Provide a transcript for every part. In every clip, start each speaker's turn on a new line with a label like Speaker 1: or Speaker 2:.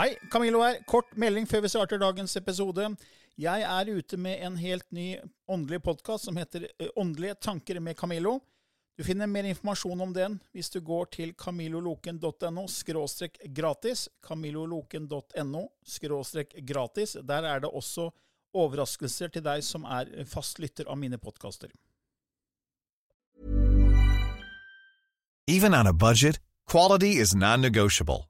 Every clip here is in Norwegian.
Speaker 1: Hei, Camillo her. Kort melding før vi starter dagens episode. Jeg er ute med en helt ny åndelig podkast som heter eh, Åndelige tanker med Camillo. Du finner mer informasjon om den hvis du går til camilloloken.no skråstrek gratis. camilloloken.no skråstrek gratis. Der er det også overraskelser til deg som er fast lytter av mine podkaster.
Speaker 2: Even on a budget, quality is non-negotiable.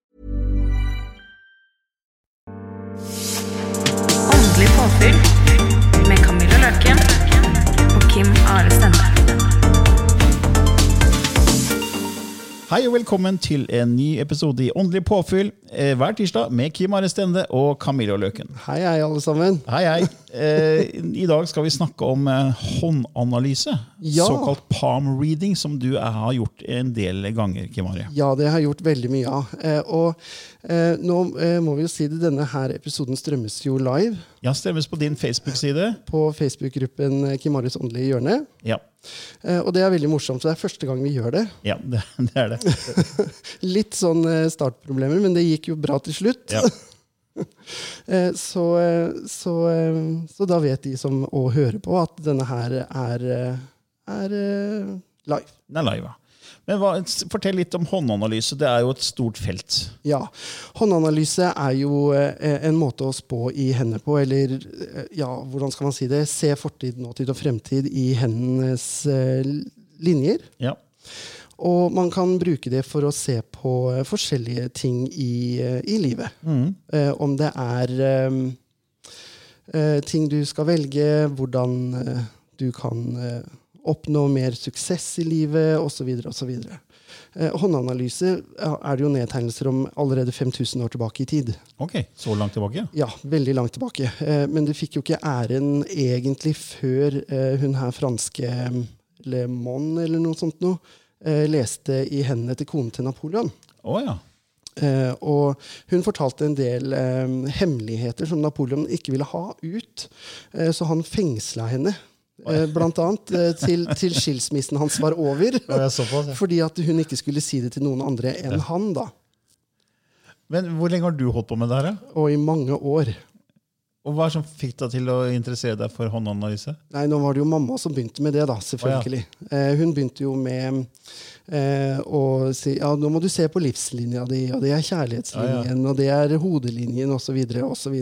Speaker 3: Åndelig påfyll med Camilla Løken og Kim Are Stende.
Speaker 1: Hei og velkommen til en ny episode i Åndelig påfyll eh, hver tirsdag med Kim Are Stende og Camillo Løken.
Speaker 4: Hei, hei, alle sammen.
Speaker 1: Hei, hei. Eh, I dag skal vi snakke om eh, håndanalyse.
Speaker 4: Ja.
Speaker 1: Såkalt palm reading, som du er, har gjort en del ganger. Kim Are.
Speaker 4: Ja, det har jeg gjort veldig mye av. Eh, og eh, nå eh, må vi jo si det, denne her episoden strømmes jo live
Speaker 1: Ja, strømmes på din Facebook-side.
Speaker 4: på Facebook-gruppen eh, Kim Ares åndelige hjørne.
Speaker 1: Ja.
Speaker 4: Eh, og det er veldig morsomt, så det er første gang vi gjør det.
Speaker 1: ja, det, det er det.
Speaker 4: Litt sånn eh, startproblemer, men det gikk jo bra til slutt.
Speaker 1: Ja.
Speaker 4: Eh, så, så, så da vet de som å høre på, at denne her er, er live.
Speaker 1: Den er live. ja. Men hva, Fortell litt om håndanalyse. Det er jo et stort felt.
Speaker 4: Ja. Håndanalyse er jo eh, en måte å spå i hendene på, eller eh, ja, hvordan skal man si det? Se fortid, nåtid og fremtid i hendenes eh, linjer.
Speaker 1: Ja.
Speaker 4: Og man kan bruke det for å se på forskjellige ting i, i livet. Eh, om det er eh, ting du skal velge, hvordan du kan eh, oppnå mer suksess i livet, osv. osv. Eh, håndanalyse er det jo nedtegnelser om allerede 5000 år tilbake i tid.
Speaker 1: Ok, Så langt tilbake?
Speaker 4: Ja, veldig langt tilbake. Eh, men det fikk jo ikke æren egentlig før eh, hun her franske eh, Le Mon eller noe sånt noe, eh, leste i hendene til konen til Napoleon.
Speaker 1: Oh, ja.
Speaker 4: Uh, og hun fortalte en del uh, hemmeligheter som Napoleon ikke ville ha ut. Uh, så han fengsla henne, blant annet, eh, til, til skilsmissen hans var over.
Speaker 1: ja.
Speaker 4: Fordi at hun ikke skulle si det til noen andre enn han, da.
Speaker 1: Men hvor lenge har du holdt på med det her?
Speaker 4: Og i mange år.
Speaker 1: Og Hva som fikk deg til å interessere deg for håndanalyse?
Speaker 4: Nei, nå var det jo mamma som begynte med det, da, selvfølgelig. eh, hun begynte jo med eh, å si ja, nå må du se på livslinja di, og det er kjærlighetslinjen, og det er hodelinjen, osv., osv.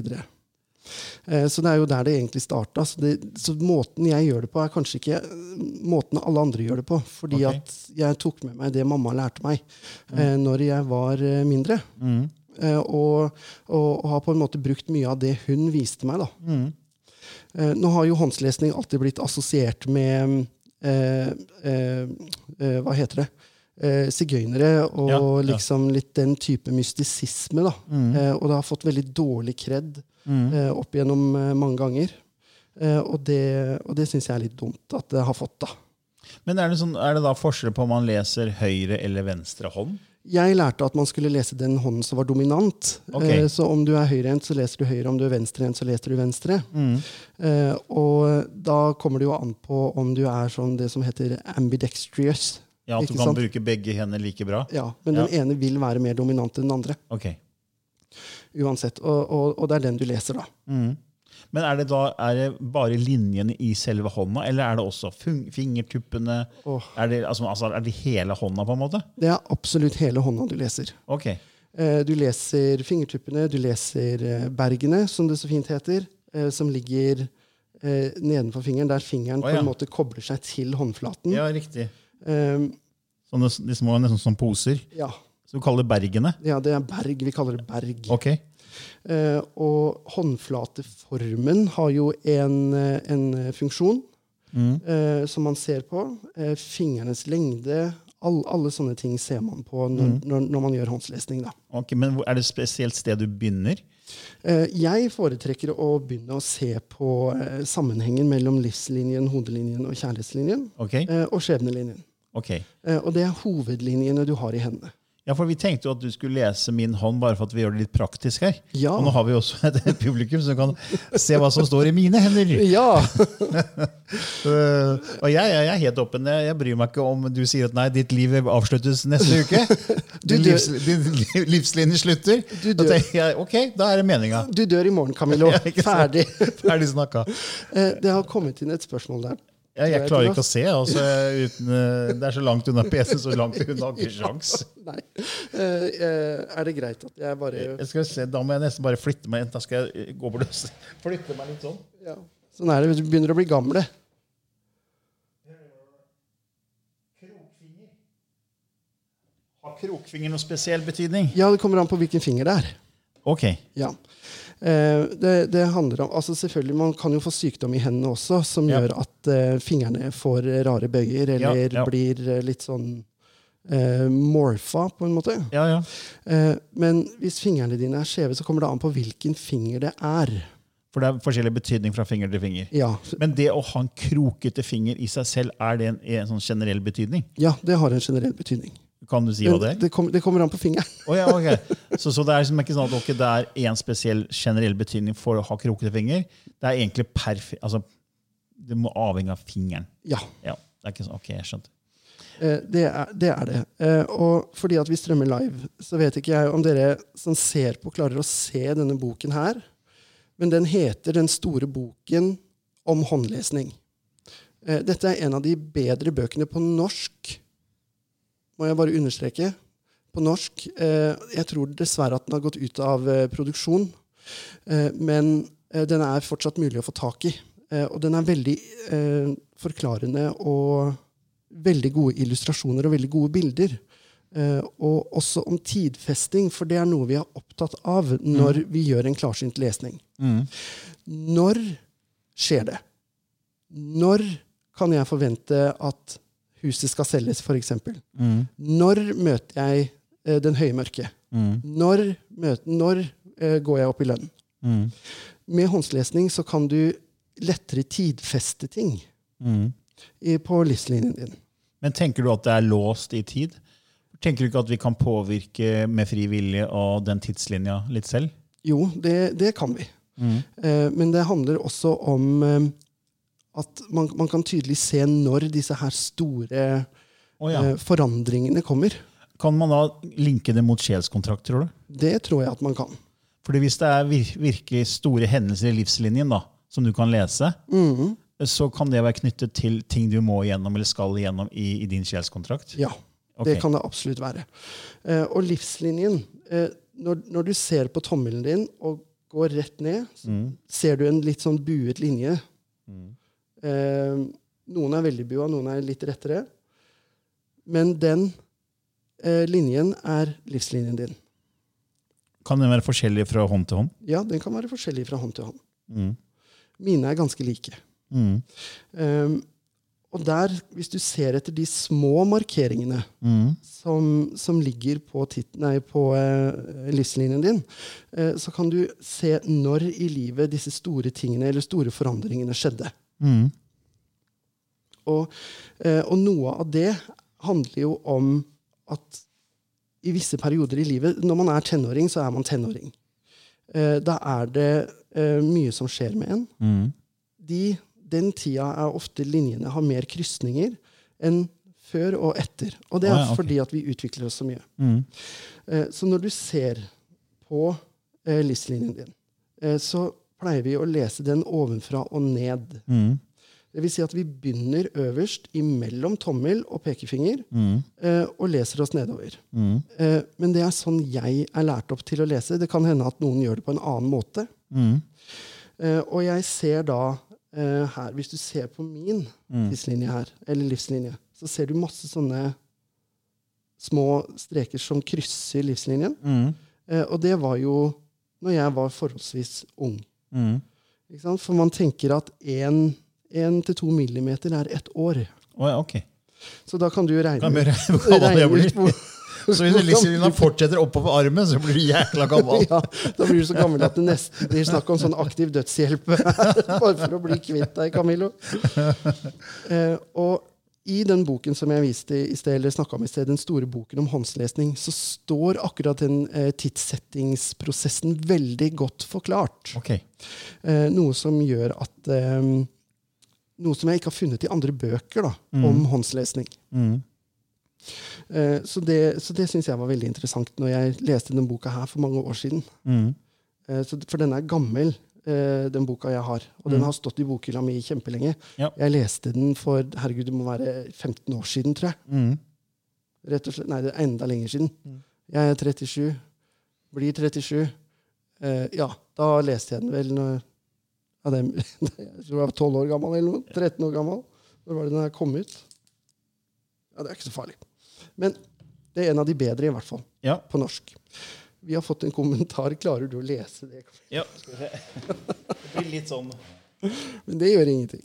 Speaker 4: Eh, så det er jo der det egentlig starta. Så, det, så måten jeg gjør det på, er kanskje ikke eh, måten alle andre gjør det på. Fordi
Speaker 1: okay.
Speaker 4: at jeg tok med meg det mamma lærte meg mm. når jeg var eh, mindre. Mm. og, og, og har på en måte brukt mye av det hun viste meg. da. Mm. nå har jo håndslesning alltid blitt assosiert med eh, eh, eh, Hva heter det? Eh, Sigøynere og
Speaker 1: Ja, ja.
Speaker 4: liksom litt den type mystisisme. da. Eh, og det har fått veldig dårlig kred eh, opp igjennom eh, mange ganger. Eh, og det, og det syns jeg er litt dumt at det har fått. da.
Speaker 1: Men er det, sånn, er det da forskjell på om man leser høyre eller venstre hånd?
Speaker 4: Jeg lærte at man skulle lese den hånden som var dominant.
Speaker 1: Okay.
Speaker 4: Eh, så om du er høyrehendt, så leser du høyre. Om du er venstrehendt, så leser du venstre. Eh, og da kommer det jo an på om du er sånn det som heter ambidextrous.
Speaker 1: Ja, At du kan
Speaker 4: sant?
Speaker 1: bruke begge hender like bra?
Speaker 4: Ja, Men den ene vil være mer dominant enn den andre.
Speaker 1: Ok.
Speaker 4: Uansett. Og, og, og det er den du leser, da.
Speaker 1: Men er det da er det bare linjene i selve hånda, eller er det også fingertuppene?
Speaker 4: Oh.
Speaker 1: Er, det, altså, altså, er det hele hånda, på en måte?
Speaker 4: Det er absolutt hele hånda du leser.
Speaker 1: Ok.
Speaker 4: Eh, du leser fingertuppene, du leser eh, bergene, som det så fint heter, eh, som ligger nedenfor fingeren, der fingeren
Speaker 1: Å,
Speaker 4: på en måte kobler seg til håndflaten.
Speaker 1: Ja, riktig.
Speaker 4: Um,
Speaker 1: Sånne, de små nesten som poser.
Speaker 4: ja.
Speaker 1: Så du kaller det bergene?
Speaker 4: ja, det er berg. Vi kaller det berg.
Speaker 1: Ok.
Speaker 4: Eh, og håndflateformen har jo en, eh, en eh, funksjon
Speaker 1: Mm.
Speaker 4: eh, som man ser på. Eh, fingernes lengde, all, alle sånne ting ser man på når, når, når man gjør håndslesning. da.
Speaker 1: Ok, men Er det et spesielt sted du begynner?
Speaker 4: Eh, Jeg foretrekker å begynne å se på sammenhengen mellom livslinjen, hodelinjen og kjærlighetslinjen.
Speaker 1: Okay.
Speaker 4: eh, Og skjebnelinjen.
Speaker 1: ok.
Speaker 4: Eh, Og det er hovedlinjene du har i hendene.
Speaker 1: Ja, for Vi tenkte jo at du skulle lese min hånd bare for at vi gjør det litt praktisk her.
Speaker 4: Ja.
Speaker 1: Og nå har vi også et, publikum som kan se hva som står i mine hender.
Speaker 4: Ja!
Speaker 1: uh, og jeg, jeg er helt åpen. Jeg, bryr meg ikke om du sier at nei, ditt liv avsluttes neste uke. Din, livs, din livslinje slutter.
Speaker 4: Du
Speaker 1: Da
Speaker 4: dør-
Speaker 1: tenker jeg, ok, da er det meninga.
Speaker 4: Du dør i morgen, Camillo. Ferdig.
Speaker 1: Ferdig snakka.
Speaker 4: Uh, Det har kommet inn et spørsmål der.
Speaker 1: Ja, jeg klarer ikke å se. Altså, uten, øh, det er så langt unna PC, så langt unna har ikke sjans.
Speaker 4: Nei. Eh, eh, Er det greit at jeg bare
Speaker 1: Jeg skal se, Da må jeg nesten bare flytte meg. Da skal jeg gå bort og flytte meg litt sånn.
Speaker 4: ja. Sånn er det hvis du begynner å bli gamle.
Speaker 1: Har krokfinger noen spesiell betydning?
Speaker 4: Ja, det kommer an på hvilken finger det er.
Speaker 1: Ok.
Speaker 4: Ja. Eh, det, det handler om, altså selvfølgelig, Man kan jo få sykdom i hendene også, som
Speaker 1: Ja.
Speaker 4: gjør at eh, fingrene får rare bøyer, eller
Speaker 1: Ja, ja.
Speaker 4: blir eh, litt sånn eh, morfa, på en måte.
Speaker 1: Ja, ja.
Speaker 4: Eh, men hvis fingrene dine er skjeve, så kommer det an på hvilken finger det er.
Speaker 1: For det er forskjellig betydning fra finger til finger.
Speaker 4: Ja,
Speaker 1: Men det å ha en krokete finger i seg selv, er det en, en sånn generell betydning?
Speaker 4: ja det har en generell betydning.
Speaker 1: Kan du si hva det er?
Speaker 4: det, kom, det kommer an på fingeren.
Speaker 1: Oh, ja, okay. så, så det er liksom ikke sånn at okay, det er én spesiell generell betydning for å ha krokete finger? Det er egentlig perf... Altså, det må avhenge av fingeren.
Speaker 4: Ja.
Speaker 1: Ja, det er ikke sånn, ok, jeg skjønte.
Speaker 4: Eh, Det er det. Er det. Eh, Og fordi at vi strømmer live, så vet ikke jeg om dere som ser på, klarer å se denne boken her. Men den heter 'Den store boken om håndlesning'. Eh, Dette er en av de bedre bøkene på norsk, må jeg bare understreke. På norsk. Eh, Jeg tror dessverre at den har gått ut av eh, produksjon. Eh, Men den er fortsatt mulig å få tak i. Eh, Og den er veldig eh, forklarende og veldig gode illustrasjoner og veldig gode bilder. Eh, og også om tidfesting, for det er noe vi er opptatt av når vi gjør en klarsynt lesning. Når skjer det? Når kan jeg forvente at huset skal selges, f.eks.? Når møter jeg eh, den høye mørke? Når, møter, når eh, går jeg opp i lønn? Med håndslesning så kan du lettere tidfeste ting i, på livslinjen din.
Speaker 1: Men tenker du at det er låst i tid? Tenker du ikke at vi kan påvirke med fri vilje av den tidslinja litt selv?
Speaker 4: Jo, det, det kan vi. Eh, men det handler også om eh, at man, man kan tydelig se når disse her store
Speaker 1: oh, ja.
Speaker 4: eh, forandringene kommer.
Speaker 1: Kan man da linke det mot sjelskontrakt, tror du?
Speaker 4: Det tror jeg at man kan.
Speaker 1: Fordi hvis det er vir virkelig store hendelser i livslinjen da, som du kan lese, så kan det være knyttet til ting du må igjennom eller skal igjennom i, i din sjelskontrakt?
Speaker 4: Ja,
Speaker 1: okay.
Speaker 4: det kan det absolutt være. Eh, og livslinjen eh, når, når du ser på tommelen din og går rett ned, så ser du en litt sånn buet linje. Eh, noen er veldig bua, noen er litt rettere. Men den eh, linjen er livslinjen din.
Speaker 1: Kan den være forskjellig fra hånd til hånd?
Speaker 4: Ja, den kan være forskjellig fra hånd til hånd.
Speaker 1: Mm.
Speaker 4: Mine er ganske like.
Speaker 1: Mm.
Speaker 4: Um, og der, hvis du ser etter de små markeringene
Speaker 1: Mm.
Speaker 4: som, som ligger på, tit, nei, på eh, livslinjen din, eh, så kan du se når i livet disse store tingene eller store forandringene skjedde.
Speaker 1: Mm.
Speaker 4: Og, eh, og noe av det handler jo om at i visse perioder i livet Når man er tenåring, så er man tenåring. Eh, da er det eh, mye som skjer med en.
Speaker 1: Mm.
Speaker 4: De, den tida er ofte linjene har mer krysninger enn før og etter. Og det er
Speaker 1: oh, ja, okay.
Speaker 4: fordi at vi utvikler oss så mye.
Speaker 1: Mm.
Speaker 4: Eh, så når du ser på eh, livslinjen din, eh, så pleier vi å lese den ovenfra og ned.
Speaker 1: Mm.
Speaker 4: Det vil si at vi begynner øverst imellom tommel og pekefinger
Speaker 1: Mm.
Speaker 4: eh, og leser oss nedover.
Speaker 1: Mm.
Speaker 4: Eh, men det er sånn jeg er lært opp til å lese. Det kan hende at noen gjør det på en annen måte.
Speaker 1: Mm.
Speaker 4: Eh, og jeg ser da eh, her, hvis du ser på min tidslinje her, eller livslinje, så ser du masse sånne små streker som krysser livslinjen.
Speaker 1: Mm.
Speaker 4: Eh, og det var jo når jeg var forholdsvis ung.
Speaker 1: Mm.
Speaker 4: For man tenker at én til to millimeter er ett år.
Speaker 1: Oh, ja, okay.
Speaker 4: Så da kan du regne,
Speaker 1: Kan regne gammel
Speaker 4: ut hvor-
Speaker 1: Så hvis Liselina fortsetter oppover armen, så blir du jækla gammel.
Speaker 4: ja, Da blir du så gammel at det nesten blir snakk om sånn aktiv dødshjelp. Bare for å bli kvitt deg, Camillo. Eh, og i den boken som jeg viste i sted, eller om i sted, den store boken om håndslesning, så står akkurat den eh, tidssettingsprosessen veldig godt forklart.
Speaker 1: Okay.
Speaker 4: Eh, noe som gjør at eh, Noe som jeg ikke har funnet i andre bøker da, om håndslesning.
Speaker 1: Mm.
Speaker 4: Eh, så det, så det syns jeg var veldig interessant når jeg leste den boka her for mange år siden.
Speaker 1: Mm.
Speaker 4: Eh, så, for den er gammel, den boka jeg har. Og den har stått i bokhylla mi kjempelenge.
Speaker 1: Ja.
Speaker 4: Jeg leste den for herregud, det må være 15 år siden, tror jeg.
Speaker 1: Mm.
Speaker 4: Rett og slett, Nei, det er enda lenger siden. Jeg er 37. Blir 37. Eh, ja, da leste jeg den vel når ja, det, Jeg tror jeg var 12 år gammel eller noe. 13 år gammel. Når var det den her kom ut? Ja, Det er ikke så farlig. Men det er en av de bedre, i hvert fall.
Speaker 1: Ja.
Speaker 4: På norsk. Vi har fått en kommentar. Klarer du å lese det?
Speaker 1: ja. Skal vi se. Det blir litt sånn
Speaker 4: Men det gjør ingenting.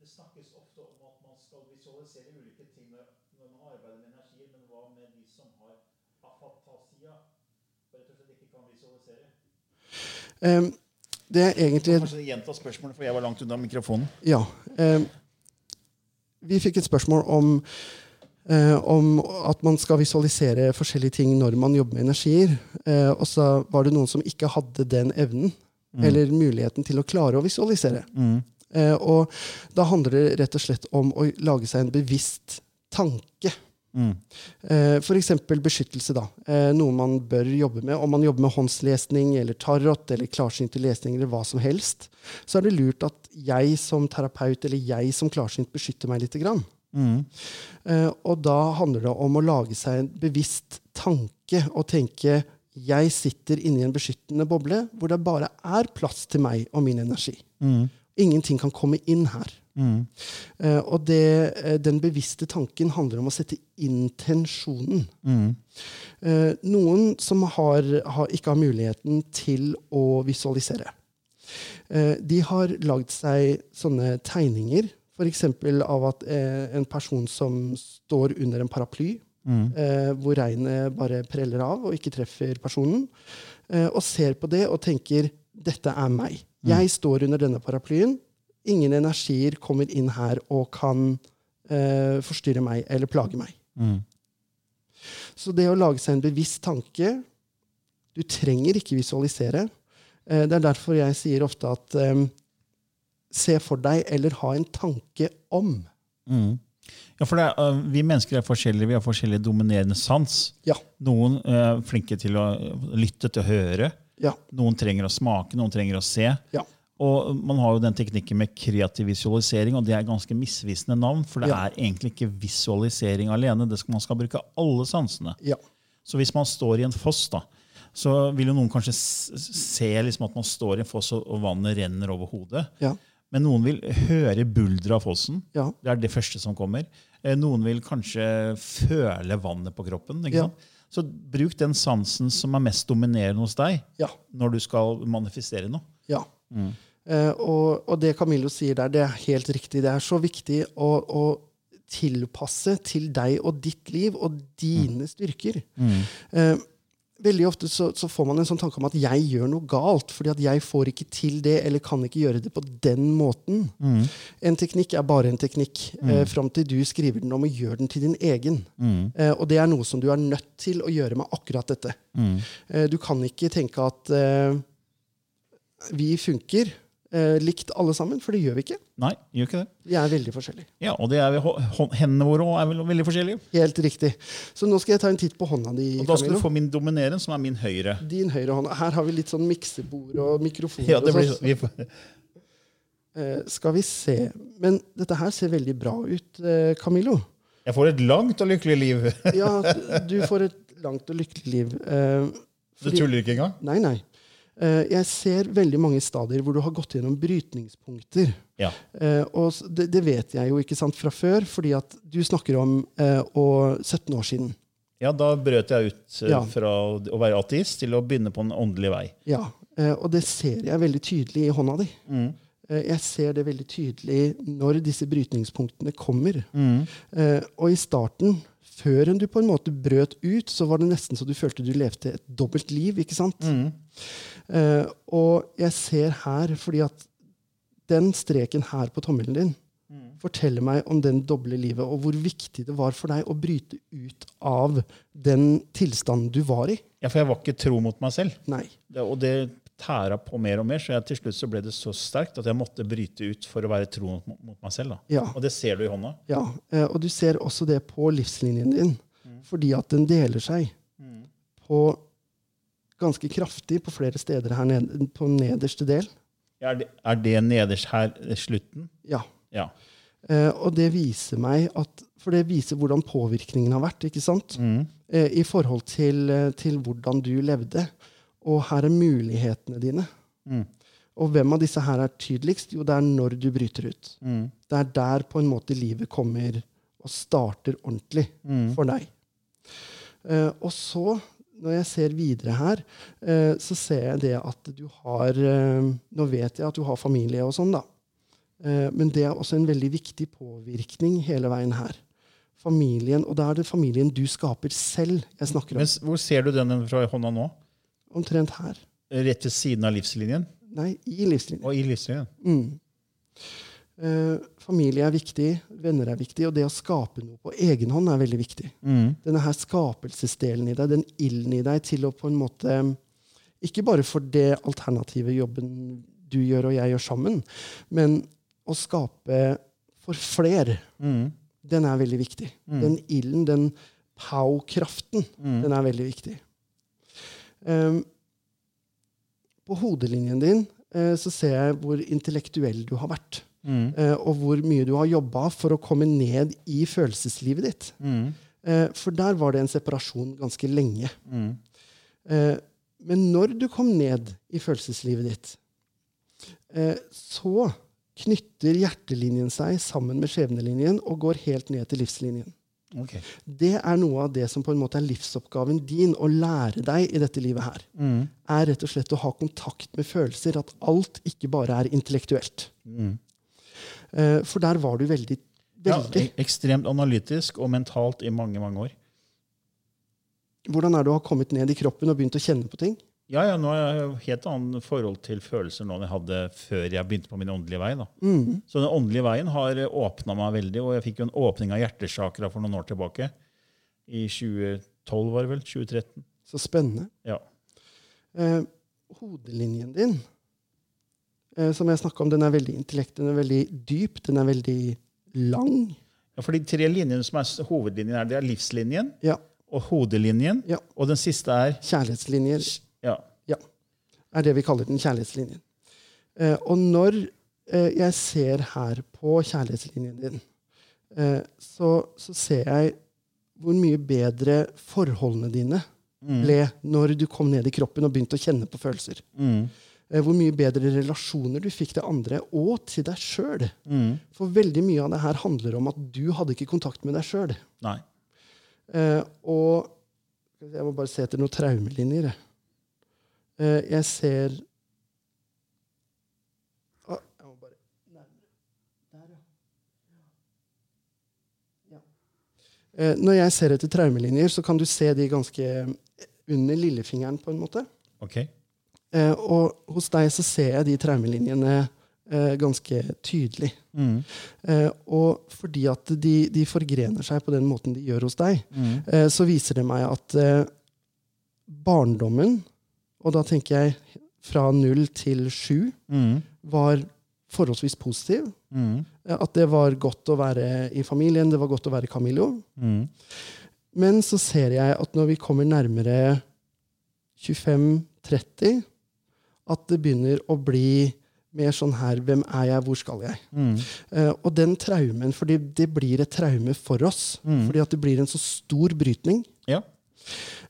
Speaker 1: Det snakkes ofte om at man skal visualisere ulike ting når man arbeider med energi, men hva med de som har afatasia? Rett og slett ikke kan visualisere?
Speaker 4: Um, det er egentlig
Speaker 1: Kanskje gjenta spørsmålet, for jeg var langt unna mikrofonen.
Speaker 4: Ja. Um, vi fikk et spørsmål om, eh, om at man skal visualisere forskjellige ting når man jobber med energier. Eh, og så var det noen som ikke hadde den evnen eller muligheten til å klare å visualisere. Eh, og da handler det rett og slett om å lage seg en bevisst tanke. Mm. F.eks. beskyttelse. da. Eh, noe man bør jobbe med. Om man jobber med håndslesning eller tarot eller klarsynte lesning eller hva som helst, så er det lurt at jeg som terapeut eller jeg som klarsynt beskytter meg litt. Grann. Eh, og da handler det om å lage seg en bevisst tanke og tenke jeg sitter inni en beskyttende boble hvor det bare er plass til meg og min energi. Ingenting kan komme inn her. Eh, og det, uh, den bevisste tanken handler om å sette intensjonen. Eh, noen som har, har, ikke har muligheten til å visualisere. De har lagd seg sånne tegninger, f.eks. av at eh, en person som står under en paraply, eh, hvor regnet bare preller av og ikke treffer personen, eh, og ser på det og tenker 'dette er meg'. Jeg står under denne paraplyen. Ingen energier kommer inn her og kan eh, forstyrre meg eller plage meg. Så det å lage seg en bevisst tanke Du trenger ikke visualisere. Eh, det er derfor jeg sier ofte at eh, se for deg eller ha en tanke om.
Speaker 1: Ja, for er, øh, Vi mennesker er forskjellige. Vi har forskjellig dominerende sans.
Speaker 4: Ja.
Speaker 1: Noen er flinke til å lytte til å høre.
Speaker 4: Ja.
Speaker 1: Noen trenger å smake, noen trenger å se.
Speaker 4: Ja.
Speaker 1: Og Man har jo den teknikken med kreativ visualisering, og det er ganske misvisende navn. For det
Speaker 4: Ja.
Speaker 1: er egentlig ikke visualisering alene. Det skal, man skal bruke alle sansene.
Speaker 4: Ja.
Speaker 1: Så hvis man står i en foss, da, så vil jo noen kanskje se liksom at man står i en foss, og og vannet renner over hodet. Men noen vil høre bulderet av fossen.
Speaker 4: Ja.
Speaker 1: Det er det første som kommer. Eh, Noen vil kanskje føle vannet på kroppen. ikke
Speaker 4: Ja.
Speaker 1: sant? Så bruk den sansen som er mest dominerende hos deg
Speaker 4: Ja.
Speaker 1: når du skal manifestere noe.
Speaker 4: Ja. Eh, og, og det Camillo sier der, det er helt riktig. Det er så viktig å, å tilpasse til deg og ditt liv og dine styrker. Eh, veldig ofte så, så får man en sånn tanke om at jeg gjør noe galt, fordi at jeg får ikke til det, eller kan ikke gjøre det på den måten. En teknikk er bare en teknikk, eh, fram til du skriver den om og gjør den til din egen. Eh, og det er noe som du er nødt til å gjøre med akkurat dette. Eh, du kan ikke tenke at eh, vi funker eh, likt alle sammen, for det gjør vi ikke.
Speaker 1: Nei, gjør ikke det.
Speaker 4: Vi er veldig forskjellige.
Speaker 1: Ja, Og det er, vi- hendene våre er vel veldig forskjellige.
Speaker 4: Helt riktig. Så nå skal jeg ta en titt på hånda di,
Speaker 1: Og da skal du få min dominerende, som er min høyre.
Speaker 4: Din høyre hånd. Her har vi litt sånn miksebord og mikrofoner.
Speaker 1: Ja, det blir,
Speaker 4: sånn.
Speaker 1: vi får,
Speaker 4: Eh, skal vi se. Men dette her ser veldig bra ut, eh, Camillo.
Speaker 1: jeg får et langt og lykkelig liv.
Speaker 4: Ja, du får et langt og lykkelig liv. Eh,
Speaker 1: Du tuller ikke engang?
Speaker 4: Nei, nei. Eh, jeg ser veldig mange stadier hvor du har gått gjennom brytningspunkter.
Speaker 1: Ja.
Speaker 4: Eh, og det, det vet jeg jo ikke sant fra før, fordi at du snakker om eh, og 17 år siden.
Speaker 1: ja, da brøt jeg ut eh,
Speaker 4: Ja.
Speaker 1: fra å være ateist til å begynne på en åndelig vei.
Speaker 4: Ja, eh, Og det ser jeg veldig tydelig i hånda di. Eh, jeg ser det veldig tydelig når disse brytningspunktene kommer.
Speaker 1: Mm.
Speaker 4: Eh, og i starten, før du på en måte brøt ut, så var det nesten så du følte du levde et dobbelt liv. ikke sant?
Speaker 1: Mm.
Speaker 4: Eh, og jeg ser her, fordi at den streken her på tommelen din forteller meg om den doble livet, og hvor viktig det var for deg å bryte ut av den tilstanden du var i.
Speaker 1: Ja, for jeg var ikke tro mot meg selv.
Speaker 4: Nei.
Speaker 1: Det, og det tæra på mer og mer, så jeg, til slutt så ble det så sterkt at jeg måtte bryte ut for å være tro mot, mot meg selv. Da.
Speaker 4: Ja.
Speaker 1: Og det ser du i hånda.
Speaker 4: Ja, eh, og du ser også det på livslinjen din, fordi at den deler seg på ganske kraftig på flere steder her nede, på nederste del.
Speaker 1: Er det, er det nederst her slutten?
Speaker 4: Ja.
Speaker 1: Ja.
Speaker 4: Eh, og det viser meg at For det viser hvordan påvirkningen har vært, ikke sant? Eh, I forhold til, eh, til hvordan du levde. Og her er mulighetene dine. Og hvem av disse her er tydeligst? Jo, det er når du bryter ut. Det er der på en måte livet kommer og starter ordentlig for deg. Eh, og så, når jeg ser videre her, eh, så ser jeg det at du har eh, Nå vet jeg at du har familie og sånn, da. Eh, men det er også en veldig viktig påvirkning hele veien her. Familien, Og da er det familien du skaper selv jeg snakker om.
Speaker 1: Men hvor ser du den fra hånda nå?
Speaker 4: Omtrent her.
Speaker 1: Rett ved siden av livslinjen?
Speaker 4: Nei, i livslinjen.
Speaker 1: Og i livslinjen?
Speaker 4: Mm. Eh, familie er viktig, venner er viktig, og det å skape noe på egen hånd er veldig viktig. Denne her skapelsesdelen i deg, den ilden i deg til å på en måte Ikke bare for det alternative jobben du gjør og jeg gjør sammen, men å skape for fler, den er veldig viktig. Den ilden, den pow-kraften, den er veldig viktig. Um, på hodelinjen din eh, så ser jeg hvor intellektuell du har vært. Eh, og hvor mye du har jobba for å komme ned i følelseslivet ditt. Eh, for der var det en separasjon ganske lenge. Eh, men når du kom ned i følelseslivet ditt, så knytter hjertelinjen seg sammen med skjebnelinjen og går helt ned til livslinjen.
Speaker 1: Okay.
Speaker 4: Det er noe av det som på en måte er livsoppgaven din, å lære deg i dette livet her. Er rett og slett å ha kontakt med følelser, at alt ikke bare er intellektuelt. Eh, for der var du veldig, veldig.
Speaker 1: Ja, ekstremt analytisk og mentalt i mange, mange år.
Speaker 4: Hvordan er det å ha kommet ned i kroppen og begynt å kjenne på ting?
Speaker 1: Ja, ja, nå har jeg helt annet forhold til følelser nå enn jeg hadde før jeg begynte på min åndelige vei. da.
Speaker 4: Mm.
Speaker 1: Så den åndelige veien har åpna meg veldig, og jeg fikk jo en åpning av hjertesakra for noen år tilbake. I 2012, var det vel? 2013.
Speaker 4: Så spennende.
Speaker 1: Ja.
Speaker 4: Eh, hodelinjen din, eh, som jeg snakka om, den er veldig intellekt, den er veldig dyp, den er veldig lang.
Speaker 1: ja, For de tre linjene som er hovedlinjen, her, det er livslinjen
Speaker 4: Ja.
Speaker 1: og hodelinjen.
Speaker 4: Ja.
Speaker 1: Og den siste er
Speaker 4: Kjærlighetslinjer
Speaker 1: ja,
Speaker 4: ja, er det vi kaller den kjærlighetslinjen. Eh, og når eh, jeg ser her på kjærlighetslinjen din, eh, så, så ser jeg hvor mye bedre forholdene dine ble når du kom ned i kroppen og begynte å kjenne på følelser. Eh, hvor mye bedre relasjoner du fikk til andre og til deg sjøl. For veldig mye av det her handler om at du hadde ikke kontakt med deg sjøl. Eh, og Jeg må bare se etter noen traumelinjer. Eh, jeg ser Å, Jeg må bare. Der, ja. ja. Eh, når jeg ser etter traumelinjer, så kan du se de ganske under lillefingeren, på en måte.
Speaker 1: Ok.
Speaker 4: Eh, og hos deg så ser jeg de traumelinjene eh, ganske tydelig. Eh, og fordi at de, de forgrener seg på den måten de gjør hos deg, eh, så viser det meg at barndommen, og da tenker jeg fra null til sju, var forholdsvis positiv. Eh, At det var godt å være i familien, det var godt å være Camillo. Men så ser jeg at når vi kommer nærmere 25-30, at det begynner å bli mer sånn her Hvem er jeg, hvor skal jeg? Eh, og den traumen, fordi det blir et traume for oss, fordi at det blir en så stor brytning,
Speaker 1: Ja.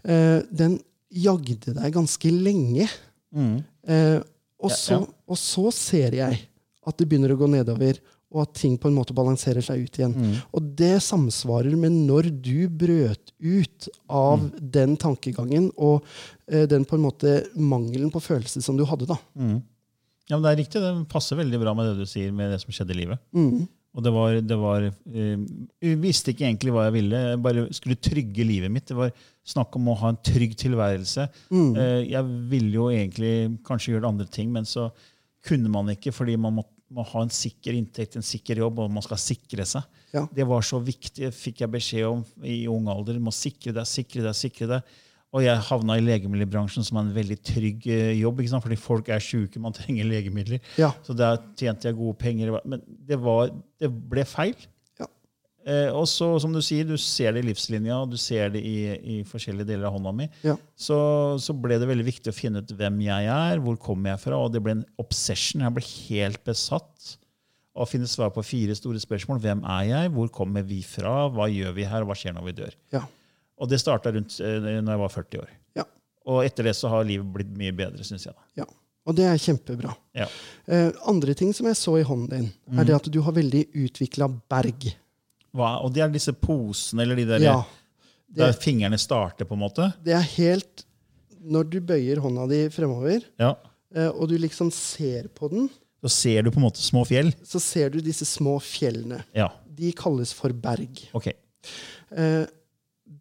Speaker 4: uh, den jagde deg ganske lenge. Eh, og,
Speaker 1: Ja,
Speaker 4: så,
Speaker 1: ja.
Speaker 4: og så ser jeg at det begynner å gå nedover, og at ting på en måte balanserer seg ut igjen. Og det samsvarer med når du brøt ut av den tankegangen og eh, den på en måte mangelen på følelse som du hadde. da.
Speaker 1: Ja, men Det er riktig. Det passer veldig bra med det du sier med det som skjedde i livet.
Speaker 4: Mm.
Speaker 1: Og det var, det var eh, Jeg visste ikke egentlig hva jeg ville. Jeg bare skulle trygge livet mitt. Det var snakk om å ha en trygg tilværelse.
Speaker 4: Mm.
Speaker 1: Eh, jeg ville jo egentlig kanskje gjøre andre ting, men så kunne man ikke fordi man må, må ha en sikker inntekt, en sikker jobb, og man skal sikre seg.
Speaker 4: Ja.
Speaker 1: Det var så viktig, fikk jeg beskjed om i ung alder. Må sikre deg, sikre deg, sikre deg. Og jeg havna i legemiddelbransjen, som er en veldig trygg eh, jobb. Fordi folk er sjuke, man trenger legemidler.
Speaker 4: Ja.
Speaker 1: Så der tjente jeg gode penger. Men det, var, det ble feil. Eh, og så, som du sier, du ser det i livslinja, og du ser det i, i forskjellige deler av hånda mi.
Speaker 4: Ja.
Speaker 1: Så, så ble det veldig viktig å finne ut hvem jeg er, hvor kommer jeg fra. Og det ble en obsession. Jeg ble helt besatt av å finne svar på fire store spørsmål. Hvem er jeg? Hvor kommer vi fra? Hva gjør vi her? Og hva skjer når vi dør?
Speaker 4: Ja.
Speaker 1: Og det starta rundt eh, når jeg var 40 år.
Speaker 4: Ja.
Speaker 1: Og etter det så har livet blitt mye bedre, syns jeg. da.
Speaker 4: ja. Og det er kjempebra.
Speaker 1: Ja.
Speaker 4: Eh, andre ting som jeg så i hånden din,
Speaker 1: Mm.
Speaker 4: er det at du har veldig utvikla berg.
Speaker 1: Hva, og det er disse posene, eller de der,
Speaker 4: Ja.
Speaker 1: der fingrene starter, på en måte?
Speaker 4: det er helt Når du bøyer hånda di fremover,
Speaker 1: Ja.
Speaker 4: eh, og du liksom ser på den,
Speaker 1: Så ser du på en måte små fjell?
Speaker 4: så ser du disse små fjellene.
Speaker 1: Ja.
Speaker 4: De kalles for berg.
Speaker 1: Ok.
Speaker 4: Eh,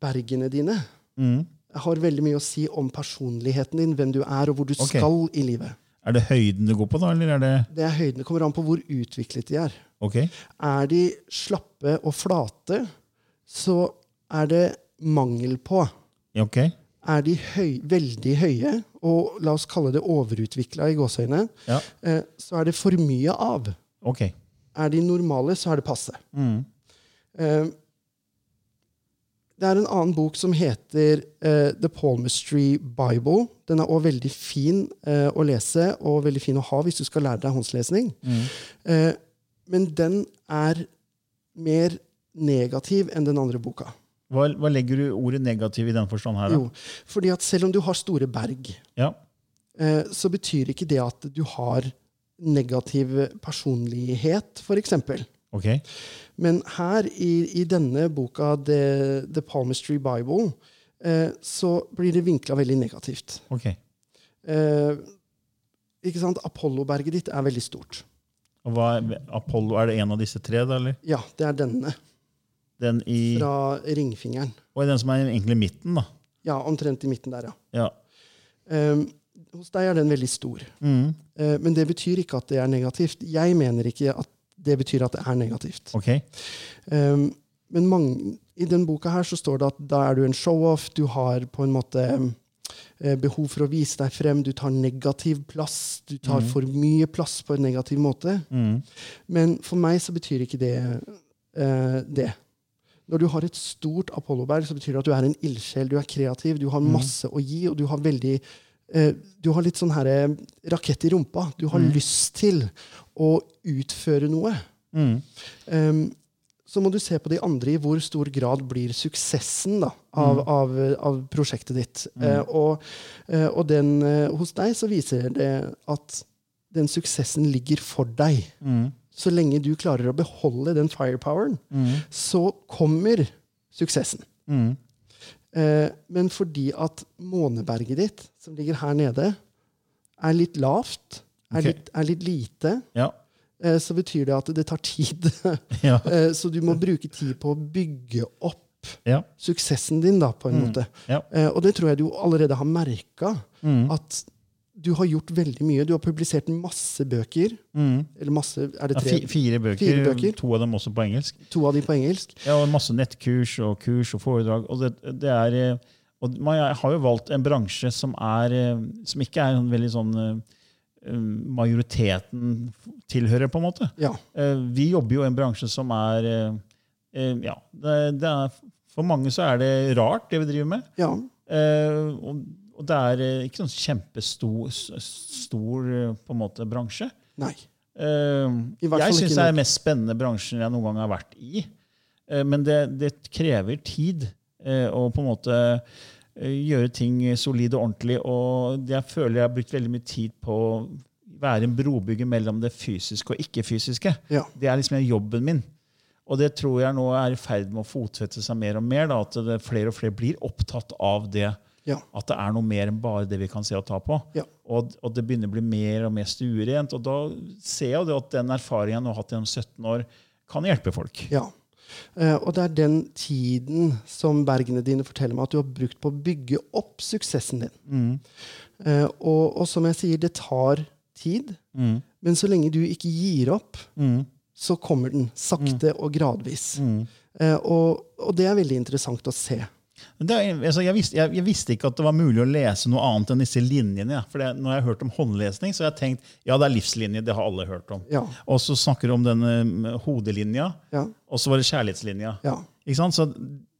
Speaker 4: bergene dine
Speaker 1: Mm.
Speaker 4: har veldig mye å si om personligheten din, hvem du er, og hvor du
Speaker 1: okay.
Speaker 4: skal i livet.
Speaker 1: Er det høyden du går på, da? Eller er det
Speaker 4: Det er høyden. Det kommer an på hvor utviklet de er.
Speaker 1: Ok.
Speaker 4: Er de slappe og flate, så er det mangel på.
Speaker 1: Ja, ok.
Speaker 4: Er de høy, veldig høye, og la oss kalle det overutvikla i gåseøyne,
Speaker 1: Ja.
Speaker 4: eh, så er det for mye av.
Speaker 1: Ok.
Speaker 4: Er de normale, så er det passe.
Speaker 1: Mm.
Speaker 4: Eh, det er en annen bok som heter uh, The Palmistry Bible. Den er òg veldig fin uh, å lese og veldig fin å ha hvis du skal lære deg håndslesning.
Speaker 1: Mm.
Speaker 4: Uh, men den er mer negativ enn den andre boka.
Speaker 1: Hva, hva legger du ordet negativ i den forstand her? da?
Speaker 4: Jo, fordi at selv om du har store berg,
Speaker 1: Ja.
Speaker 4: så betyr ikke det at du har negativ personlighet, f.eks.
Speaker 1: Ok.
Speaker 4: Men her i, i denne boka, The, The Palmistry Bible, eh, så blir det vinkla veldig negativt.
Speaker 1: ok.
Speaker 4: Eh, ikke sant? Apollo-berget ditt er veldig stort.
Speaker 1: Og er, Apollo, er det en av disse tre, da? eller?
Speaker 4: Ja, det er denne.
Speaker 1: Den i,
Speaker 4: Fra ringfingeren.
Speaker 1: og den som er egentlig i midten, da?
Speaker 4: Ja, omtrent i midten der, ja.
Speaker 1: Ja.
Speaker 4: Um, hos deg er den veldig stor.
Speaker 1: Mm.
Speaker 4: Uh, men det betyr ikke at det er negativt. Jeg mener ikke at det betyr at det er negativt.
Speaker 1: Okay.
Speaker 4: Um, men mange, i denne boka her så står det at da er du en show-off, du har på en måte eh, behov for å vise deg frem, du tar negativ plass, du tar for mye plass på en negativ måte.
Speaker 1: Mm.
Speaker 4: Men for meg så betyr ikke det uh, det. Når du har et stort Apollo-berg, så betyr det at du er en ildsjel, du er kreativ, du har masse å gi, og du har veldig Du har litt sånn her eh, rakett i rumpa. Du har lyst til å utføre noe.
Speaker 1: Mm.
Speaker 4: Um, så må du se på de andre i hvor stor grad blir suksessen da, av, av, av prosjektet ditt. Uh, og uh, og den, uh, hos deg så viser det at den suksessen ligger for deg.
Speaker 1: Mm.
Speaker 4: Så lenge du klarer å beholde den firepoweren,
Speaker 1: Mm.
Speaker 4: så kommer suksessen.
Speaker 1: Mm.
Speaker 4: Eh, men fordi at måneberget ditt, som ligger her nede, er litt lavt, er,
Speaker 1: okay.
Speaker 4: litt, er litt lite,
Speaker 1: Ja.
Speaker 4: eh, så betyr det at det tar tid.
Speaker 1: Ja.
Speaker 4: Eh, Så du må bruke tid på å bygge opp
Speaker 1: Ja.
Speaker 4: suksessen din, da, på en måte.
Speaker 1: Ja.
Speaker 4: Eh, Og det tror jeg du allerede har merka.
Speaker 1: Mm.
Speaker 4: At du har gjort veldig mye. Du har publisert masse bøker.
Speaker 1: Mm.
Speaker 4: Eller masse Er det
Speaker 1: Ja,
Speaker 4: tre?
Speaker 1: fi, fire, bøker,
Speaker 4: Fire bøker.
Speaker 1: to av dem også på engelsk.
Speaker 4: To av de på engelsk.
Speaker 1: Ja, og masse nettkurs og kurs og foredrag. Og det, det er, eh, og man har jo valgt en bransje som, er, eh, som ikke er en veldig sånn eh, majoriteten tilhører, på en måte.
Speaker 4: Ja.
Speaker 1: Vi jobber jo i en bransje som er Ja, det, det er, for mange så er det rart, det vi driver med.
Speaker 4: ja.
Speaker 1: Og, og det er eh, ikke noen kjempestor stor, eh, på en måte, bransje.
Speaker 4: Nei.
Speaker 1: Eh, jeg syns det er den mest spennende bransjen jeg noen gang har vært i. Men det, det krever tid å på en måte gjøre ting solid og ordentlig. Og jeg føler jeg har brukt veldig mye tid på å være en brobygger mellom det fysiske og ikke-fysiske.
Speaker 4: Ja.
Speaker 1: Det er liksom jobben min. Og det tror jeg nå er i ferd med å fotsette seg mer og mer. Da, at det, flere og flere blir opptatt av det
Speaker 4: Ja.
Speaker 1: At det er noe mer enn bare det vi kan se og ta på.
Speaker 4: Ja.
Speaker 1: Og, og det begynner å bli mer og mer stuerent. Og da ser jeg jo at den erfaringen nå har hatt gjennom 17 år, kan hjelpe folk.
Speaker 4: Ja. Uh, og det er den tiden som bergene dine forteller meg at du har brukt på å bygge opp suksessen din. Eh, og, og som jeg sier, det tar tid. Men så lenge du ikke gir opp, så kommer den sakte og gradvis. Uh, og, og det er veldig interessant å se.
Speaker 1: Er- altså, jeg, visste, jeg, jeg visste ikke at det var mulig å lese noe annet enn disse linjene. Ja. For det, når jeg har hørt om håndlesning, så har jeg tenkt ja, det er livslinje. Det har alle hørt om.
Speaker 4: Ja.
Speaker 1: Og så snakker du om denne mm, hodelinja,
Speaker 4: Ja.
Speaker 1: og så var det kjærlighetslinja.
Speaker 4: Ja.
Speaker 1: Ikke sant? Så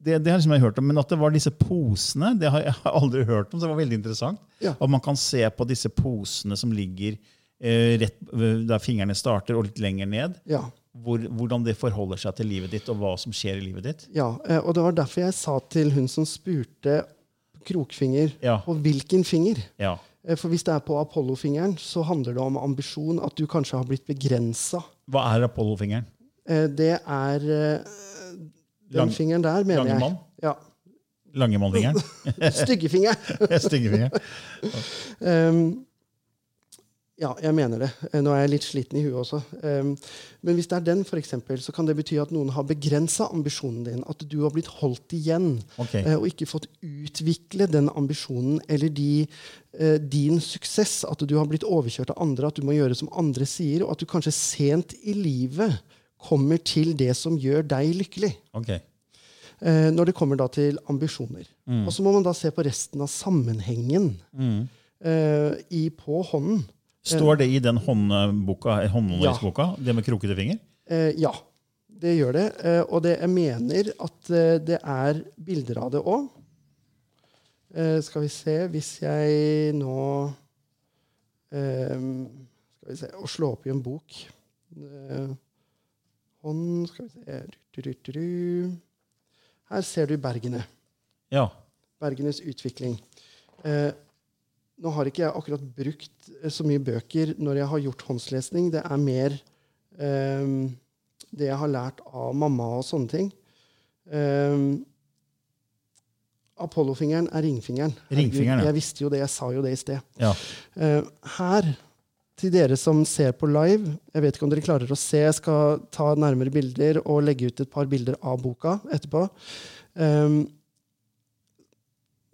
Speaker 1: det, det har liksom jeg hørt om, Men at det var disse posene, det har jeg aldri hørt om. så det var veldig interessant.
Speaker 4: Ja.
Speaker 1: At man kan se på disse posene som ligger eh, rett der fingrene starter, og litt lenger ned. Hvor, hvordan det forholder seg til livet ditt, og hva som skjer i livet ditt.
Speaker 4: Ja, eh, og det var derfor jeg sa til hun som spurte krokfinger,
Speaker 1: Ja.
Speaker 4: på hvilken finger.
Speaker 1: Ja.
Speaker 4: Eh, For hvis det er på Apollo-fingeren, så handler det om ambisjon, at du kanskje har blitt begrensa.
Speaker 1: Hva er Apollo-fingeren?
Speaker 4: Eh, Det er den
Speaker 1: Lang-
Speaker 4: fingeren der, mener jeg.
Speaker 1: Langemann?
Speaker 4: Ja.
Speaker 1: Langemannfingeren?
Speaker 4: Styggefingeren.
Speaker 1: Styggefinger.
Speaker 4: Um, ja, jeg mener det. Eh, Nå er jeg litt sliten i huet også. Um, men hvis det er den, for eksempel, så kan det bety at noen har begrensa ambisjonen din. At du har blitt holdt igjen
Speaker 1: Ok.
Speaker 4: eh, og ikke fått utvikle den ambisjonen eller de, eh, din suksess. At du har blitt overkjørt av andre, at du må gjøre som andre sier, og at du kanskje sent i livet kommer til det som gjør deg lykkelig.
Speaker 1: Ok.
Speaker 4: Eh, når det kommer da til ambisjoner. Og så må man da se på resten av sammenhengen eh, i, på hånden.
Speaker 1: Står det i den håndboka, håndmålingsboka, det med krokete finger?
Speaker 4: Eh, ja, det gjør det. Eh, og det, jeg mener at eh, det er bilder av det òg. Eh, skal vi se Hvis jeg nå eh, Skal vi se Å slå opp i en bok eh, Hånd Skal vi se. Her ser du bergene.
Speaker 1: Ja.
Speaker 4: Bergenes utvikling. Nå har ikke jeg akkurat brukt eh, så mye bøker når jeg har gjort håndslesning. Det er mer um, det jeg har lært av mamma og sånne ting. Um, Apollofingeren er ringfingeren.
Speaker 1: Ringfingeren, ja.
Speaker 4: Jeg visste jo det, jeg sa jo det i sted.
Speaker 1: ja.
Speaker 4: Uh, her, til dere som ser på live Jeg vet ikke om dere klarer å se. Jeg skal ta nærmere bilder og legge ut et par bilder av boka etterpå. Eh,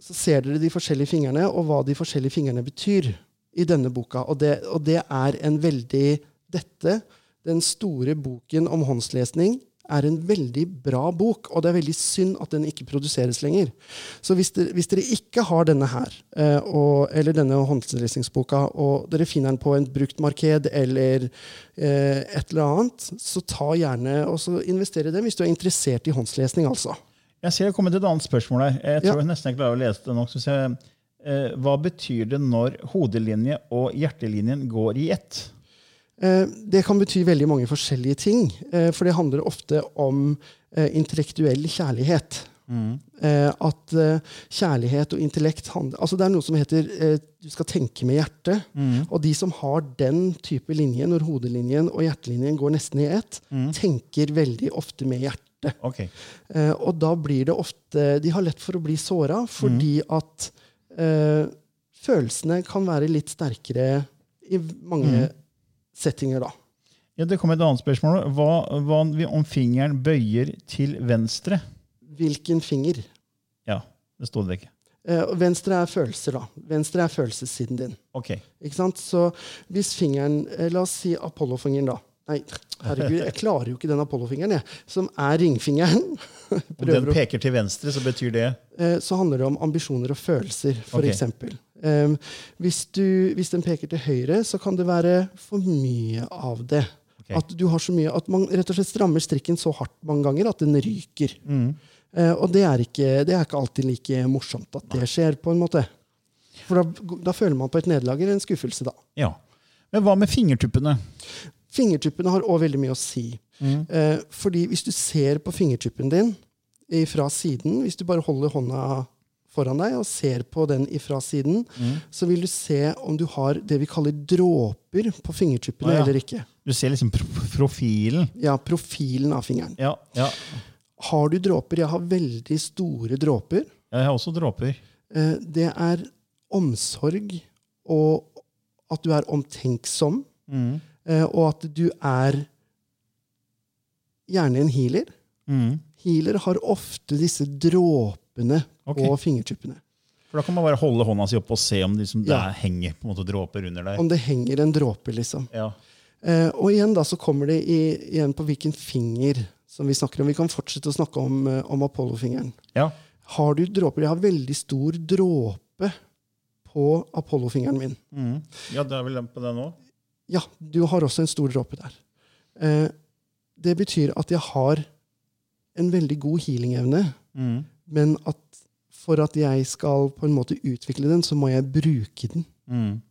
Speaker 4: så ser dere de forskjellige fingrene, og hva de forskjellige fingrene betyr i denne boka. Og det, og det er en veldig Dette, den store boken om håndslesning, er en veldig bra bok, og det er veldig synd at den ikke produseres lenger. Så hvis dere, hvis dere ikke har denne her, eh, og, eller denne håndlesningsboka, og dere finner den på en bruktmarked eller eh, et eller annet, så ta gjerne og så investere i det hvis du er interessert i håndslesning, altså.
Speaker 1: Jeg ser det kommer et annet spørsmål her. Jeg tror
Speaker 4: Ja.
Speaker 1: jeg nesten jeg klarer å lese det nok. Så jeg, eh, hva betyr det når hodelinje og hjertelinjen går i ett?
Speaker 4: Eh, Det kan bety veldig mange forskjellige ting, eh, for det handler ofte om intellektuell kjærlighet. Mm. At kjærlighet og intellekt handler Altså Det er noe som heter du skal tenke med hjertet. Og de som har den type linje, når hodelinjen og hjertelinjen går nesten i ett, tenker veldig ofte med hjertet.
Speaker 1: Ok.
Speaker 4: Eh, og da blir det ofte De har lett for å bli såra fordi at eh, følelsene kan være litt sterkere i mange settinger, da.
Speaker 1: Ja, det kommer et annet spørsmål. Hva, hva om fingeren bøyer til venstre?
Speaker 4: Hvilken finger?
Speaker 1: Ja, det sto det ikke.
Speaker 4: Eh, venstre er følelser, da. Venstre er følelsessiden din.
Speaker 1: Ok.
Speaker 4: Ikke sant? Så hvis fingeren eh, La oss si Apollo-fingeren, da. Nei, herregud, jeg klarer jo ikke den Apollo-fingeren, jeg. Som er ringfingeren.
Speaker 1: Om den peker til venstre, så betyr det
Speaker 4: eh, så handler det om ambisjoner og følelser, for Okay. Um, hvis, du, hvis den peker til høyre, så kan det være for mye av det.
Speaker 1: Okay.
Speaker 4: At du har så mye, at man rett og slett strammer strikken så hardt mange ganger at den ryker.
Speaker 1: Mm.
Speaker 4: Eh, og det er, ikke, det er ikke alltid like morsomt at det skjer, på en måte. For da, da føler man på et nederlag eller en skuffelse, da.
Speaker 1: Ja. Men hva med fingertuppene?
Speaker 4: Fingertuppene har òg veldig mye å si. Eh, fordi hvis du ser på fingertuppen din fra siden, hvis du bare holder hånda foran deg og ser på den ifra siden, så vil du se om du har det vi kaller dråper på fingertuppene
Speaker 1: ah, ja.
Speaker 4: eller ikke.
Speaker 1: Du ser liksom pro profilen.
Speaker 4: Ja, profilen av fingeren.
Speaker 1: Ja, ja.
Speaker 4: Har du dråper? Jeg har veldig store dråper.
Speaker 1: Jeg har også dråper.
Speaker 4: Eh, det er omsorg, og at du er omtenksom,
Speaker 1: Mm.
Speaker 4: Eh, og at du er gjerne en healer.
Speaker 1: Mm.
Speaker 4: Healer har ofte disse dråpene
Speaker 1: okay.
Speaker 4: på fingertuppene.
Speaker 1: For da kan man bare holde hånda si opp og se om liksom det henger på en måte dråper under der.
Speaker 4: Om det henger en dråpe, liksom.
Speaker 1: Ja.
Speaker 4: Eh, og igjen da så kommer det i, igjen på hvilken finger som vi snakker om. Vi kan fortsette å snakke om, eh, om Apollo-fingeren.
Speaker 1: ja.
Speaker 4: Har du dråper? Jeg har veldig stor dråpe på Apollo-fingeren min.
Speaker 1: Mm. ja, det er vel den på den òg?
Speaker 4: Ja, du har også en stor dråpe der. Eh, det betyr at jeg har en veldig god healing-evne,
Speaker 1: Mm.
Speaker 4: men at for at jeg skal på en måte utvikle den, så må jeg bruke den.
Speaker 1: Mm.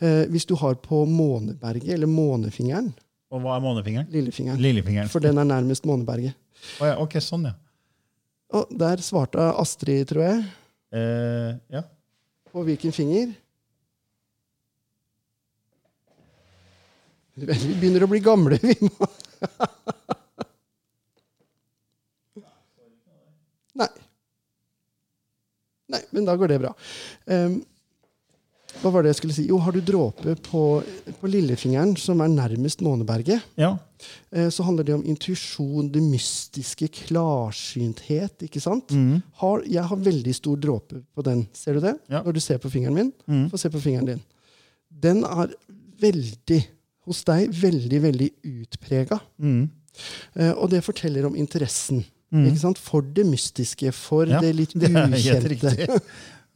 Speaker 4: Eh, hvis du har på måneberget, eller månefingeren,
Speaker 1: Og hva er månefingeren?
Speaker 4: lillefingeren,
Speaker 1: Lillefingeren.
Speaker 4: for den er nærmest måneberget.
Speaker 1: Oh, ja, ok, sånn, ja.
Speaker 4: Og der svarte Astrid, tror jeg,
Speaker 1: Eh, ja.
Speaker 4: på hvilken finger. Vi begynner å bli gamle, vi. må. Nei. Nei, men da går det bra. Um, hva var det jeg skulle si? Jo, har du dråpe på, på lillefingeren, som er nærmest måneberget,
Speaker 1: ja.
Speaker 4: uh, så handler det om intuisjon, det mystiske, klarsynthet. ikke sant?
Speaker 1: Mm.
Speaker 4: Har, jeg har veldig stor dråpe på den. Ser du det?
Speaker 1: Ja.
Speaker 4: Når du ser på fingeren min.
Speaker 1: Mm.
Speaker 4: Få se på fingeren din. Den er veldig, hos deg, veldig, veldig utprega.
Speaker 1: Mm.
Speaker 4: Uh, og det forteller om interessen.
Speaker 1: Mm.
Speaker 4: Ikke sant? For det mystiske, for
Speaker 1: Ja,
Speaker 4: det litt ukjente.
Speaker 1: riktig.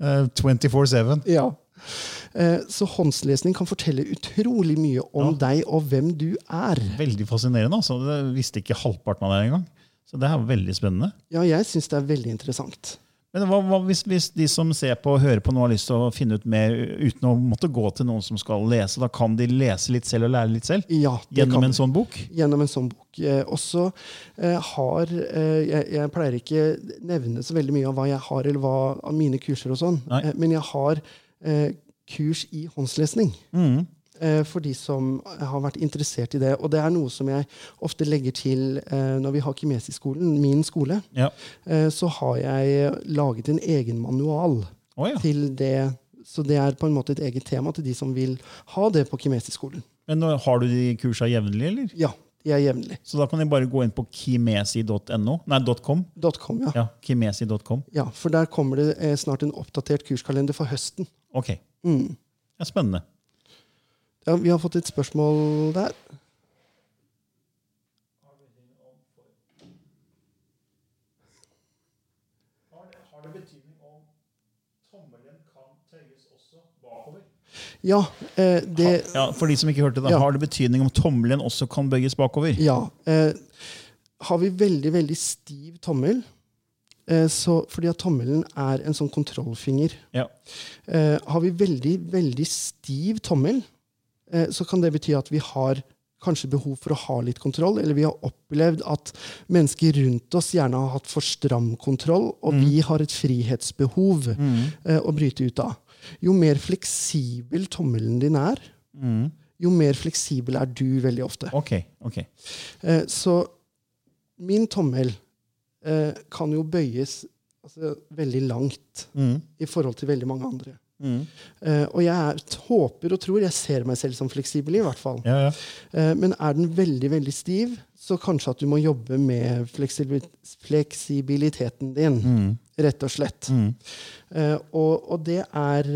Speaker 1: Eh, 24-7.
Speaker 4: Ja. Eh, så håndslesning kan fortelle utrolig mye om
Speaker 1: Ja.
Speaker 4: deg og hvem du er.
Speaker 1: Veldig fascinerende. altså. Det visste ikke halvparten av det engang. Så det er veldig spennende.
Speaker 4: Ja, jeg syns det er veldig interessant.
Speaker 1: Men hva, hva hvis, hvis de som ser på og hører på nå har lyst til å finne ut mer uten å måtte gå til noen som skal lese, da kan de lese litt selv og lære litt selv?
Speaker 4: Ja,
Speaker 1: Gjennom en sånn bok?
Speaker 4: gjennom en sånn bok. Eh, også eh, har eh, jeg, jeg pleier ikke nevne så veldig mye av hva jeg har, eller hva av mine kurser og sånn, eh, men jeg har eh, kurs i håndslesning.
Speaker 1: Mm.
Speaker 4: Eh, For de som har vært interessert i det. Og det er noe som jeg ofte legger til eh, når vi har Kimesi-skolen, min skole.
Speaker 1: Ja.
Speaker 4: Eh, så har jeg laget en egen manual
Speaker 1: oh, ja.
Speaker 4: til det. Så det er på en måte et eget tema til de som vil ha det på Kimesi-skolen.
Speaker 1: Men har du de kursa jevnlig, eller?
Speaker 4: Ja, de er jevnlig.
Speaker 1: Så da kan de bare gå inn på kimesi.no? Nei, .com.
Speaker 4: .com, ja.
Speaker 1: Ja, kimesi.com.
Speaker 4: Ja, for der kommer det snart en oppdatert kurskalender for høsten.
Speaker 1: Ok.
Speaker 4: Mm.
Speaker 1: Ja, spennende.
Speaker 4: Ja, vi har fått et spørsmål der.
Speaker 1: Har det betydning om tommelen kan tøyes også bakover?
Speaker 4: Ja, eh, det
Speaker 1: Ja, For de som ikke hørte det,
Speaker 4: Ja.
Speaker 1: har det betydning om tommelen også kan bøyes bakover?
Speaker 4: Ja. Eh, har vi veldig, veldig stiv tommel, eh, så, fordi at tommelen er en sånn kontrollfinger
Speaker 1: Ja.
Speaker 4: eh, Har vi veldig, veldig stiv tommel, så kan det bety at vi har kanskje behov for å ha litt kontroll, eller vi har opplevd at mennesker rundt oss gjerne har hatt for stram kontroll, og vi har et frihetsbehov eh, å bryte ut av. Jo mer fleksibel tommelen din er,
Speaker 1: Mm.
Speaker 4: jo mer fleksibel er du veldig ofte.
Speaker 1: Okay, okay.
Speaker 4: Eh, så min tommel eh, kan jo bøyes altså, veldig langt
Speaker 1: Mm.
Speaker 4: i forhold til veldig mange andre.
Speaker 1: Mm.
Speaker 4: Eh, og jeg er, håper og tror jeg ser meg selv som fleksibel, i hvert fall.
Speaker 1: Ja, ja.
Speaker 4: Uh, men er den veldig veldig stiv, så kanskje at du må jobbe med fleksibil fleksibiliteten din,
Speaker 1: Mm.
Speaker 4: rett og slett.
Speaker 1: Mm.
Speaker 4: Uh, og, og det er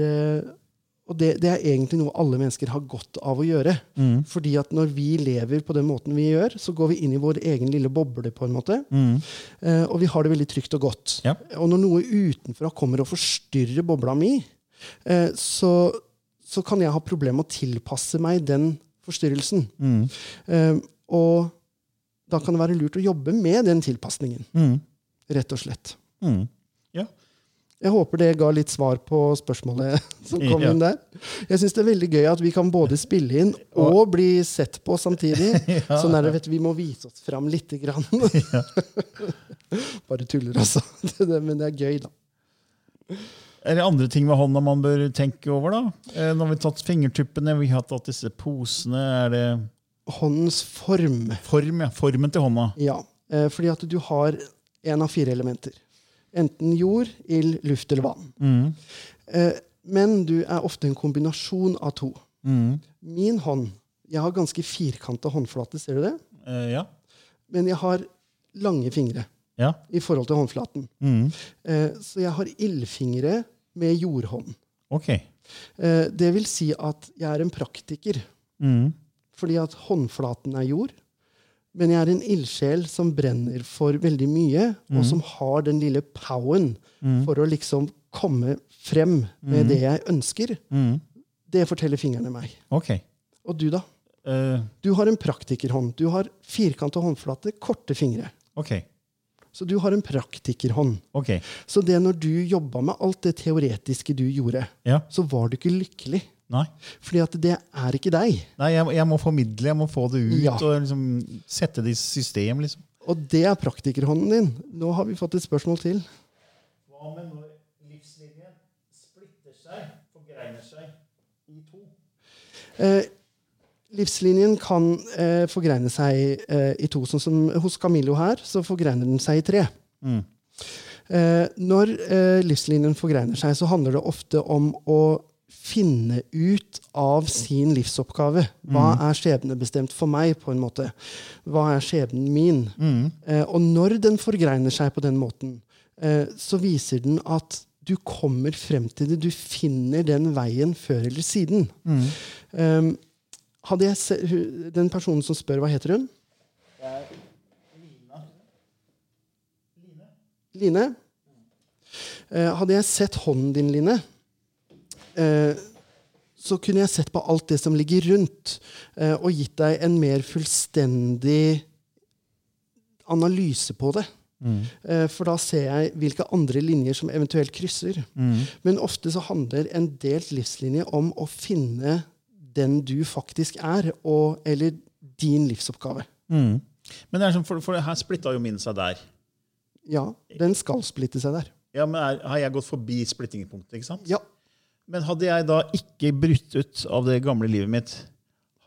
Speaker 4: og det, det er egentlig noe alle mennesker har godt av å gjøre.
Speaker 1: Mm.
Speaker 4: Fordi at når vi lever på den måten vi gjør, så går vi inn i vår egen lille boble. på en måte.
Speaker 1: Mm.
Speaker 4: Eh, og vi har det veldig trygt og godt.
Speaker 1: Ja.
Speaker 4: Og når noe utenfra kommer og forstyrrer bobla mi, så, så kan jeg ha problemer med å tilpasse meg den forstyrrelsen.
Speaker 1: Mm.
Speaker 4: Eh, og da kan det være lurt å jobbe med den tilpasningen,
Speaker 1: Mm.
Speaker 4: rett og slett.
Speaker 1: Mm. Ja.
Speaker 4: Jeg håper det ga litt svar på spørsmålet som kom
Speaker 1: Ja.
Speaker 4: inn der. Jeg syns det er veldig gøy at vi kan både spille inn og bli sett på samtidig. Sånn er det, vet du, Vi må vise oss fram lite grann. Bare tuller, altså. Men det er gøy, da.
Speaker 1: Er det andre ting ved hånda man bør tenke over? da? Eh, Nå har vi tatt fingertuppene, vi har tatt disse posene. Er det
Speaker 4: Håndens form.
Speaker 1: form, ja. Formen til hånda.
Speaker 4: Ja. eh, Fordi at du har én av fire elementer. Enten jord, ild, luft eller vann. Eh, men du er ofte en kombinasjon av to. Min hånd Jeg har ganske firkanta håndflate, ser du det?
Speaker 1: Eh, ja.
Speaker 4: Men jeg har lange fingre
Speaker 1: Ja.
Speaker 4: i forhold til håndflaten. Eh, så jeg har ildfingre med jordhånd.
Speaker 1: Ok.
Speaker 4: Eh, det vil si at jeg er en praktiker. Fordi at håndflaten er jord. Men jeg er en ildsjel som brenner for veldig mye, og som har den lille poweren for å liksom komme frem med det jeg ønsker. Det forteller fingrene meg.
Speaker 1: Ok.
Speaker 4: Og du, da?
Speaker 1: Uh.
Speaker 4: Du har en praktikerhånd. Du har firkanta håndflate, korte fingre.
Speaker 1: ok.
Speaker 4: Så du har en praktikerhånd.
Speaker 1: Okay.
Speaker 4: Så det når du jobba med alt det teoretiske du gjorde,
Speaker 1: Ja.
Speaker 4: så var du ikke lykkelig.
Speaker 1: Nei.
Speaker 4: Fordi at det er ikke deg.
Speaker 1: Nei, jeg, jeg må formidle, jeg må få det ut
Speaker 4: Ja.
Speaker 1: og liksom sette det i system. liksom.
Speaker 4: Og det er praktikerhånden din. Nå har vi fått et spørsmål til.
Speaker 1: Hva med når livslinjen splitter seg, forgreiner seg i to?
Speaker 4: Eh, livslinjen kan eh, forgreine seg eh, i to. Sånn som hos Camillo her, så forgreiner den seg i tre. Eh, når eh, livslinjen forgreiner seg, så handler det ofte om å finne ut av sin livsoppgave. Hva er skjebnebestemt for meg, på en måte? Hva er skjebnen min? Eh, og når den forgreiner seg på den måten, eh, så viser den at du kommer frem til det. Du finner den veien før eller siden. Um, hadde jeg se, den personen som spør, hva heter hun? Det er Line. Eh, hadde jeg sett hånden din, Line, eh, så kunne jeg sett på alt det som ligger rundt, eh, og gitt deg en mer fullstendig analyse på det. Eh, For da ser jeg hvilke andre linjer som eventuelt krysser. Men ofte så handler en delt livslinje om å finne den du faktisk er, og, eller din livsoppgave.
Speaker 1: Men det er sånn, for, for her splitta jo min seg der.
Speaker 4: Ja, den skal splitte seg der.
Speaker 1: Ja, men er, Har jeg gått forbi splittingpunktet? ikke sant?
Speaker 4: Ja,
Speaker 1: Men hadde jeg da ikke brutt ut av det gamle livet mitt,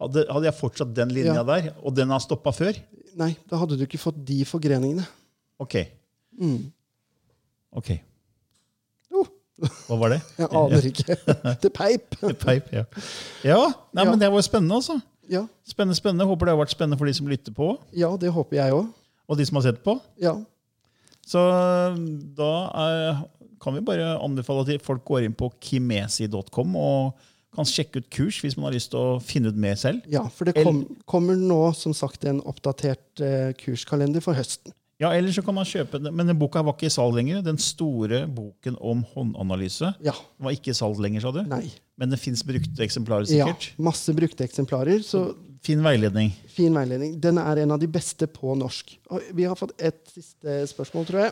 Speaker 1: hadde, hadde jeg fortsatt den linja
Speaker 4: Ja.
Speaker 1: der, og den har stoppa før?
Speaker 4: Nei, da hadde du ikke fått de forgreningene.
Speaker 1: Ok. Ok. Hva var det?
Speaker 4: jeg aner ikke. Det peip.
Speaker 1: Peip, ja. ja, nei, men det var spennende, altså.
Speaker 4: Ja,
Speaker 1: Spennende, spennende. Håper det har vært spennende for de som lytter på,
Speaker 4: ja det håper jeg òg.
Speaker 1: og de som har sett på.
Speaker 4: Ja.
Speaker 1: Så da er, kan vi bare anbefale at folk går inn på kimesi.com og kan sjekke ut kurs hvis man har lyst til å finne ut mer selv.
Speaker 4: ja, for det kom, kommer nå som sagt en oppdatert eh, kurskalender for høsten.
Speaker 1: Ja, Eller så kan man kjøpe den. Men den boka var ikke i salg lenger. Den store boken om håndanalyse
Speaker 4: Ja.
Speaker 1: var ikke i salg lenger, sa du?
Speaker 4: Nei.
Speaker 1: Men det fins brukte eksemplarer, sikkert?
Speaker 4: Ja, masse brukte eksemplarer, så
Speaker 1: Fin veiledning.
Speaker 4: fin veiledning. Den er en av de beste på norsk. Og vi har fått et siste spørsmål, tror jeg.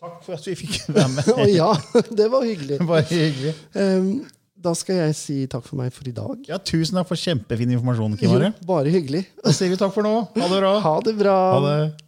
Speaker 1: Takk for at vi fikk være med.
Speaker 4: Å ja, det var hyggelig.
Speaker 1: Bare hyggelig.
Speaker 4: Um, da skal jeg si takk for meg for i dag.
Speaker 1: Ja, Tusen takk for kjempefin informasjon, Kim
Speaker 4: Jo, bare hyggelig.
Speaker 1: Da sier vi takk for nå. Ha det bra.
Speaker 4: Ha det bra.
Speaker 1: Ha det.